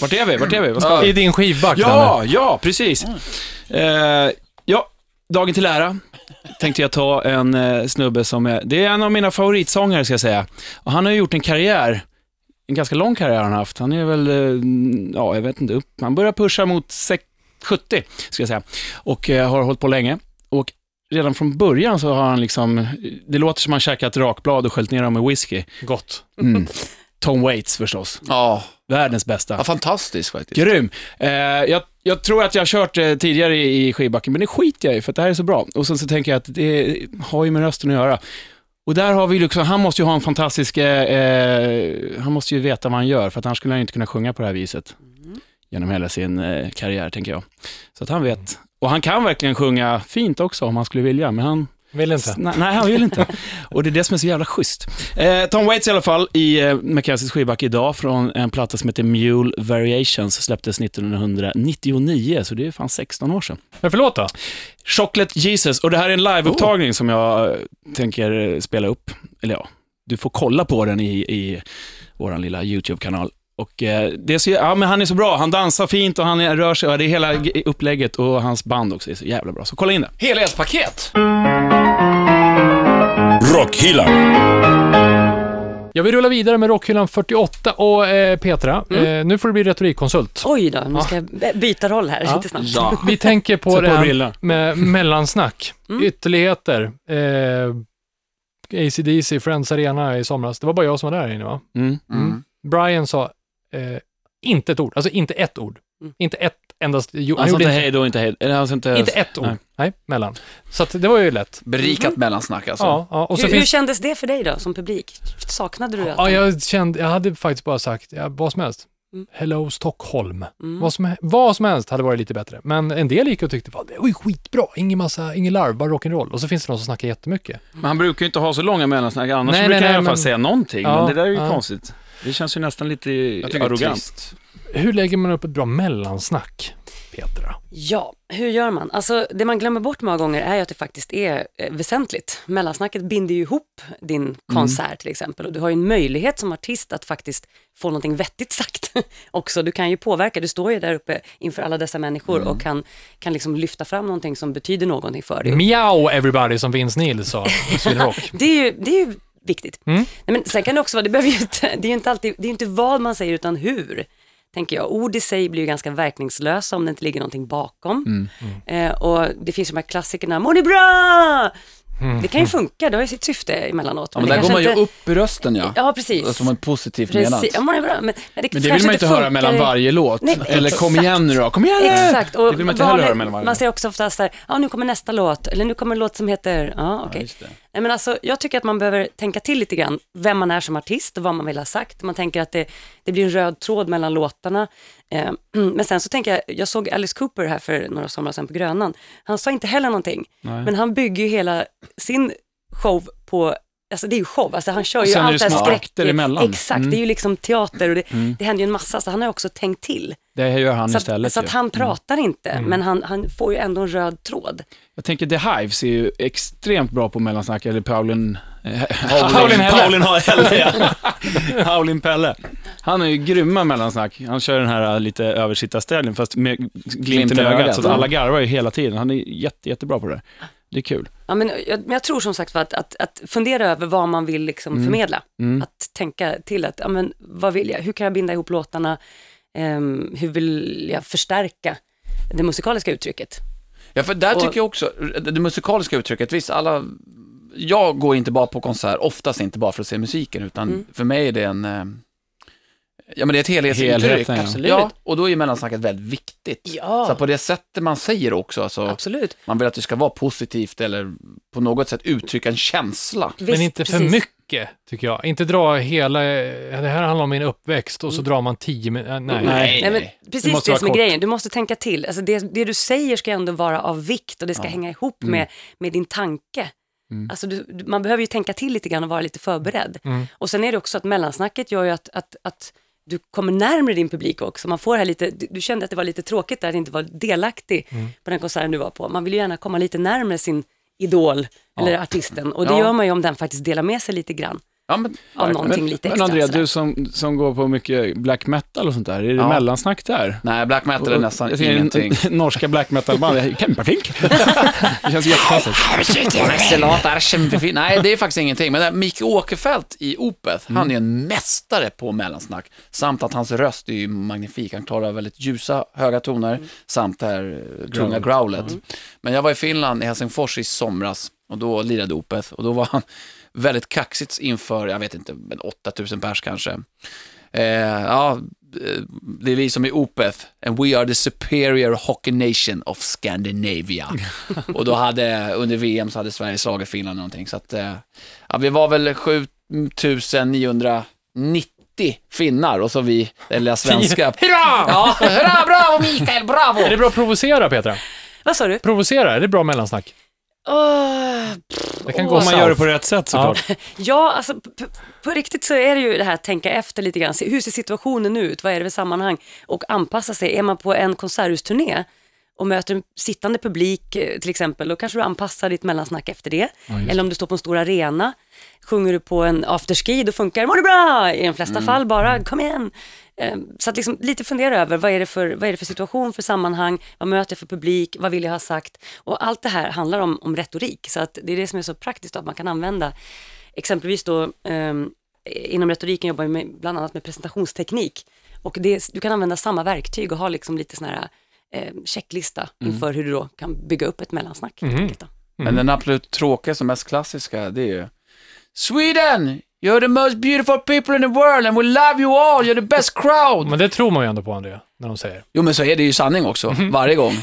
Vart är vi? Vart är vi? Vad ska vi?
I din skivback,
Ja, ja, precis. Eh, ja, dagen till ära tänkte jag ta en eh, snubbe som är, det är en av mina favoritsångare ska jag säga. Och han har ju gjort en karriär, en ganska lång karriär har han haft. Han är väl, eh, ja jag vet inte, upp, han börjar pusha mot sex- 70 ska jag säga. Och eh, har hållit på länge. Och redan från början så har han liksom, det låter som han käkat rakblad och sköljt ner dem med whisky.
Gott.
Mm. Tom Waits förstås,
Ja,
världens bästa.
ja, fantastiskt faktiskt.
Grym. Eh, jag, jag tror att jag har kört eh, tidigare i, i skivbacken, men det skiter jag i för att det här är så bra. Och sen så tänker jag att det har ju med rösten att göra. Och där har vi liksom, han måste ju ha en fantastisk, eh, eh, han måste ju veta vad han gör, för att annars skulle han ju inte kunna sjunga på det här viset. Genom hela sin eh, karriär, tänker jag. Så att han vet. Och han kan verkligen sjunga fint också om han skulle vilja, men han,
Vill inte.
Nej, nej, han vill inte. Och det är det som är så jävla schysst. Eh, Tom Waits i alla fall i eh, Mackenzies skivback idag från en platta som heter Mule Variations, släpptes 1999, så det är fan 16 år sedan.
Men förlåt då?
Chocolate Jesus, och det här är en liveupptagning som jag eh, tänker eh, spela upp. Eller ja, du får kolla på den i, i vår lilla YouTube-kanal. Och eh, det är så, ja, men han är så bra, han dansar fint och han är, rör sig, och det är hela upplägget och hans band också är så jävla bra. Så kolla in det.
Helhetspaket.
Rockhyllan.
Jag vill rulla vidare med Rockhyllan 48 och eh, Petra, eh, nu får du bli retorikkonsult.
Oj då, nu ska jag b- byta roll här
Ja.
lite snabbt.
Ja.
Vi tänker på det här med mellansnack,
Mm.
ytterligheter. Eh, ACDC, Friends Arena i somras. Det var bara jag som var där inne va?
Mm.
Mm.
Brian sa eh, inte ett ord, alltså inte ett ord.
Mm.
Inte ett endast, jo, gjorde
inte hej då, inte hej. Sa inte...
inte ett ord.
Nej.
Nej. mellan. Så att det var ju lätt.
Berikat mellansnack alltså.
Ja, ja. Och så
hur, hur
finns
kändes det för dig då, som publik? Saknade du att
Ja, jag kände, jag hade faktiskt bara sagt ja, vad som helst.
Mm.
Hello Stockholm.
Mm.
Vad, som, vad som helst hade varit lite bättre. Men en del gick och tyckte, "Fan, det var ju skitbra, ingen massa, ingen larv, bara rock'n'roll. Och så finns det någon som snackar jättemycket.
Men han brukar ju inte ha så långa mellansnack, annars
Nej,
brukar
nej,
han i alla
nej,
fall
men-
säga någonting.
Ja,
men det där är ju
ja.
konstigt. Det känns ju nästan lite
Jag tycker det är
arrogant.
Hur lägger man upp ett bra mellansnack, Petra?
Ja, hur gör man? Alltså, det man glömmer bort många gånger är ju att det faktiskt är eh, väsentligt. Mellansnacket binder ju ihop din konsert till exempel och du har ju en möjlighet som artist att faktiskt få någonting vettigt sagt också. Du kan ju påverka, du står ju där uppe inför alla dessa människor och kan, kan liksom lyfta fram någonting som betyder någonting för dig.
Miau everybody, som Vince Neil sa i Sweden Rock.
Det är ju, det är ju viktigt.
Mm.
Nej, men sen kan det också vara, det, behöver ju inte, det är ju inte alltid, det är ju inte vad man säger utan hur. Tänker jag. Ord i sig blir ju ganska verkningslösa om det inte ligger någonting bakom. Eh, och det finns de här klassikerna, mår ni bra? Det kan ju funka, det har ju sitt syfte emellanåt.
Ja, men
det
där går man ju
inte-
upp i rösten ja.
Ja, precis.
Som en positivt menat.
Precis. Ja, ni bra? Men, men det,
Men det vill man inte höra mellan varje låt.
Nej,
Eller kom
exakt.
igen nu då, kom igen nu!
Exakt, och
Det vill man inte heller höra mellan varje
Man säger också oftast där, ja nu kommer nästa låt, eller nu kommer en låt som heter, ja okej.
just det.
Nej men alltså, jag tycker att man behöver tänka till lite grann, vem man är som artist och vad man vill ha sagt. Man tänker att det, det blir en röd tråd mellan låtarna. Eh, men sen så tänker jag, jag såg Alice Cooper här för några somrar sedan på Grönan. Han sa inte heller någonting,
Nej.
men han bygger ju hela sin show på Alltså det är ju show, alltså han kör ju allt
det
här skräck... Exakt,
Mm.
det är ju liksom teater och det, det händer ju en massa, så han har ju också tänkt till.
Det gör han
Så
istället
att, så att
ju.
han pratar inte, men han, han får ju ändå en röd tråd.
Jag tänker The Hives är ju extremt bra på mellansnack, eller Paulin... eh,
Paulin Helle.
Paulin Helle, ja. Paulin Pelle. Han är ju grymma mellansnack. Han kör den här lite översittarställningen, fast med glimten i ögat, så att alla garvar ju hela tiden. Han är jätte, jättebra på det. Det är kul.
Ja, men jag, men jag tror som sagt att, att, att fundera över vad man vill liksom förmedla. Att tänka till att, ja, men, vad vill jag? Hur kan jag binda ihop låtarna? Ehm, hur vill jag förstärka det musikaliska uttrycket?
Ja, för där
Och-
tycker jag också, det det musikaliska uttrycket, visst alla, jag går inte bara på konsert, oftast inte bara för att se musiken, utan
Mm.
för mig är det en, eh, ja men det är ett helhetsintryck.
Helheten, ja.
Absolut.
Ja, och då är mellansnacket väldigt viktigt.
Ja.
Så på det sättet man säger också, alltså,
Absolut.
man vill att det ska vara positivt eller på något sätt uttrycka en känsla.
Men
Visst,
inte för
precis.
mycket, tycker jag. Inte dra hela, det här handlar om min uppväxt och så drar man tio minuter, nej.
Nej.
Nej, men precis det,
vara
som är
kort.
grejen. Du måste tänka till. Alltså det, det du säger ska ändå vara av vikt och det ska hänga ihop med, med din tanke. Alltså du, man behöver ju tänka till lite grann och vara lite förberedd. Och sen är det också att mellansnacket gör ju att, att, att du kommer närmare din publik också. Man får här lite, du, kände att det var lite tråkigt där att inte vara delaktig på den konserten du var på. Man vill ju gärna komma lite närmare sin idol eller artisten och det
Ja.
gör man ju om den faktiskt delar med sig lite grann
Ja, men,
av någonting
Men,
lite
men
extra.
Andrea,
sådär.
du som, som går på mycket black metal och sånt där, är det
Ja.
mellansnack där?
nej, black metal är nästan
ser
ingenting.
norska black metal-band, Kempafink. det känns jättekonstigt.
Nej, det är faktiskt ingenting. Men där Micke Åkerfeldt i Opeth, han är en mästare på mellansnack. Samt att hans röst är ju magnifik. Han klarar väldigt ljusa, höga toner, samt det här eh, tunga growlet. Men jag var i Finland, i Helsingfors i somras, och då lirade Opeth. Och då var han väldigt kaxigt inför, jag vet inte, men 8000 pers kanske. Eh, ja, eh, det är vi som är Opeth, and we are the superior hockey nation of Scandinavia. och då hade, under VM så hade Sverige slagit Finland någonting, så att, eh, ja, vi var väl 7990 finnar och så vi, lilla svenska.
Hurra!
Ja, hurra, bravo Mikael, bravo!
Är det bra att provocera, Petra?
Vad sa du?
Provocera, är det bra mellansnack? Det kan gå
Om man gör det på rätt sätt såklart.
Ja, alltså p- p- på riktigt så är det ju det här att tänka efter lite grann. Hur ser situationen ut? Vad är det för sammanhang? Och anpassa sig. Är man på en konserthusturné och möter en sittande publik eh, till exempel, då kanske du anpassar ditt mellansnack efter det. Eller om du står på en stor arena, sjunger du på en afterski, då funkar det, mår du bra? I de flesta fall bara, kom igen. Eh, Så att liksom lite fundera över vad är, det för, vad är det för situation, för sammanhang, vad möter jag för publik, vad vill jag ha sagt? Och allt det här handlar om, om retorik, så att det är det som är så praktiskt, att man kan använda exempelvis då ehm, inom retoriken jobbar vi med, bland annat med presentationsteknik. Och det, du kan använda samma verktyg och ha liksom lite sån här eh, checklista inför hur du då kan bygga upp ett mellansnack. enkelt då.
Men den absolut tråkigaste och mest klassiska, det är ju Sweden! You're the most beautiful people in the world and we love you all, you're the best crowd!
Men det tror man ju ändå på, André, när de säger.
Jo men så är det ju sanning också, varje gång.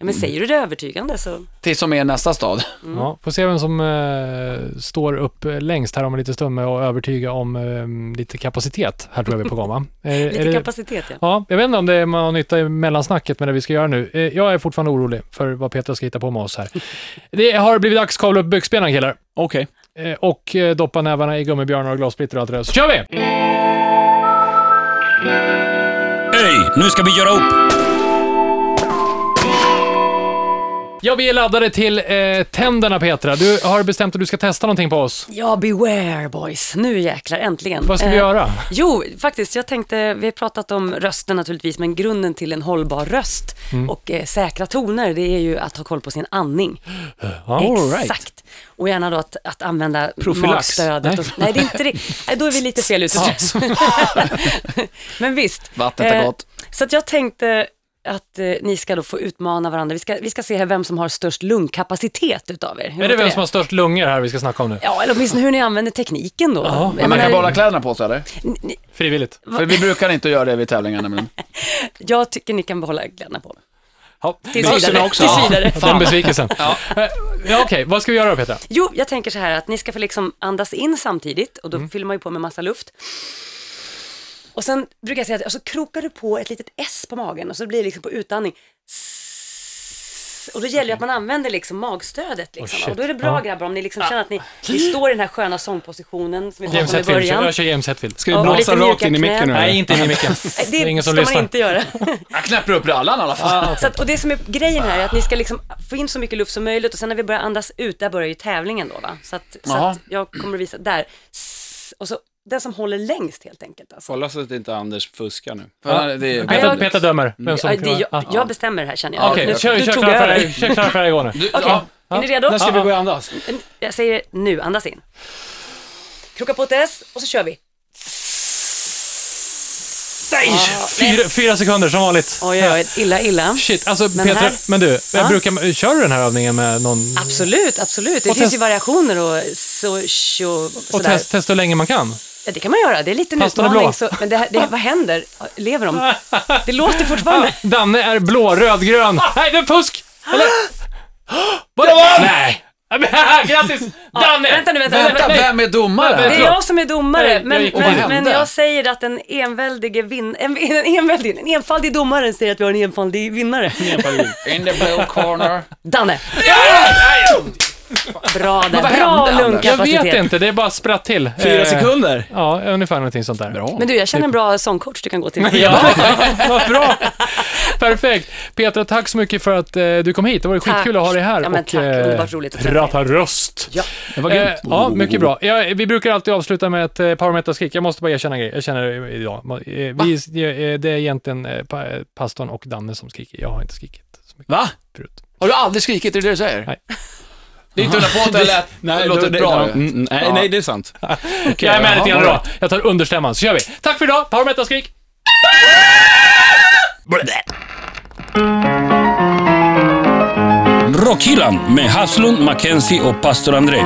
Ja, men säger du det övertygande så,
Tills som är nästa stad.
Ja, får se vem som eh, står upp eh, längst här om en liten stund med att övertyga om eh, lite kapacitet. Här tror jag vi är på gång, va? Är- är
lite
det-
kapacitet ja.
Ja, jag vet inte om det är man har nytta i mellansnacket med det vi ska göra nu. Eh, Jag är fortfarande orolig för vad Peter ska hitta på med oss här. Det har blivit dags att kavla upp byxbenen killar.
Okej.
Eh, Eh, och eh, doppa nävarna i gummibjörnar och glassplitter och allt det där. Så kör vi!
Hej, nu ska vi göra upp!
Ja, vi är laddade till eh, tänderna Petra. Du har bestämt att du ska testa någonting på oss.
Ja, beware boys. Nu jäklar, äntligen.
Vad ska vi
Eh,
göra?
Jo, faktiskt, jag tänkte, vi har pratat om rösten naturligtvis, men grunden till en hållbar röst
Mm.
och eh, säkra toner, det är ju att ha koll på sin andning.
All
Exakt. Och gärna då att, att använda
Profylax.
magstödet.
Nej.
Och, nej, det är inte det. Nej, då är vi lite fel ute. men visst.
Vattnet är
Eh,
gott.
Så att jag tänkte att eh, ni ska då få utmana varandra. Vi ska, vi ska se här vem som har störst lungkapacitet utav er. Hur
Är det
låter
vem som har störst lungor här vi ska snacka om nu?
Ja, eller åtminstone hur ni använder tekniken då.
Ja,
Jag
Men man kan behålla kläderna på sig eller?
Frivilligt.
För vi brukar inte göra det vid tävlingarna. Men...
Jag tycker ni kan behålla kläderna på.
Ja.
Tills
Byxorna
vidare.
också.
Tills vidare.
Den besvikelsen. Ja. Ja, Okej, vad ska vi göra då Petra?
Jo, jag tänker så här att ni ska få liksom andas in samtidigt och då
Mm.
fyller man ju på med massa luft. Och sen brukar jag säga att och så krokar du på ett litet S på magen och så blir det liksom på utandning. Och då gäller det att man använder liksom magstödet. Liksom.
shit.
och då är det bra
Ja.
grabbar om ni liksom känner att ni, ni står i den här sköna sångpositionen som vi pratade om i början.
Jag kör James Hetfield.
Ska vi blåsa rakt in i micken nu? eller?
inte in i micken.
Nej,
Det är ingen som
ska
lyssnar.
man inte göra.
Jag knäpper upp rallarna i alla fall.
Så att, och det som är grejen här är att ni ska liksom få in så mycket luft som möjligt och sen när vi börjar andas ut, där börjar ju tävlingen då va. Så att, så att jag kommer att visa, där. Och så den som håller längst helt enkelt. Alltså.
Kolla så att inte Anders fuskar nu.
För det är...
Peter,
jag-
Peter dömer. Vem som
Ja, det, jag,
Ah.
jag bestämmer det här känner jag.
Okej,
Nu-
kör, kör dig. Kör klara för dig, gå nu.
Du,
Okej,
ja,
är ni redo?
När ska vi
Ja,
börja andas?
Jag säger nu, andas in. Kroka på ett S och så kör vi.
Nej! Fyra, fyra sekunder som vanligt.
Oj, oj, oj, illa, illa.
Shit, alltså
Men
Peter,
här-
men du, jag
Ja.
brukar, kör du den här övningen med någon...
Absolut, absolut. Det
Och
finns
test-
ju variationer och så, så
Och
sådär.
test, testa hur länge man kan.
Ja, det kan man göra. Det är lite en
är blå.
utmaning. Så, men det, det, vad händer? Lever de? Det låter fortfarande.
Danne är blå, röd, grön. Nej, det är fusk! Eller? Vadå? Nej! Ja, men, Grattis! Danne!
Vänta nu, vänta.
Nej,
vänta.
nej, nej.
Vem är domare?
Det är jag som är domare,
Nej,
men, men, men jag säger att den enväldige vin, en, en, enväldig, en enfaldig domaren säger att vi har en enfaldig vinnare.
In the blue corner.
Danne! Bra där, bra
Anders?
Jag
lungkapacitet.
vet inte, det är bara spratt till.
Fyra
Eh,
sekunder?
Ja, ungefär någonting sånt där.
Bra.
Men du, jag känner en bra sångcoach du kan gå till.
Ja, vad bra. Perfekt. Petra, tack så mycket för att eh, du kom hit. Det var
Tack.
skitkul att ha dig här
Ja, men
och
tack.
eh,
Underbart roligt att träffa
prata röst.
Ja.
Det var
Eh,
grymt.
ja, mycket bra. Ja, vi brukar alltid avsluta med ett eh, power metal-skrik. Jag måste bara erkänna en grej. Jag känner det idag. Eh, Vi, eh, det är egentligen eh, pa- eh, pastorn och Danne som skriker. Jag har inte skrikit så mycket
Va?
förut.
Har du aldrig skrikit? Är det det du säger?
Nej.
Det är inte undra på att det lät,
Nej,
det låter
det-
bra.
mm, mm, nej,
Ja.
nej, det är sant.
jag är med lite grann då. Jag tar understämman, så kör vi. Tack för idag. Power metal-skrik.
Rockhyllan med Haslund, Mackenzie och pastor André.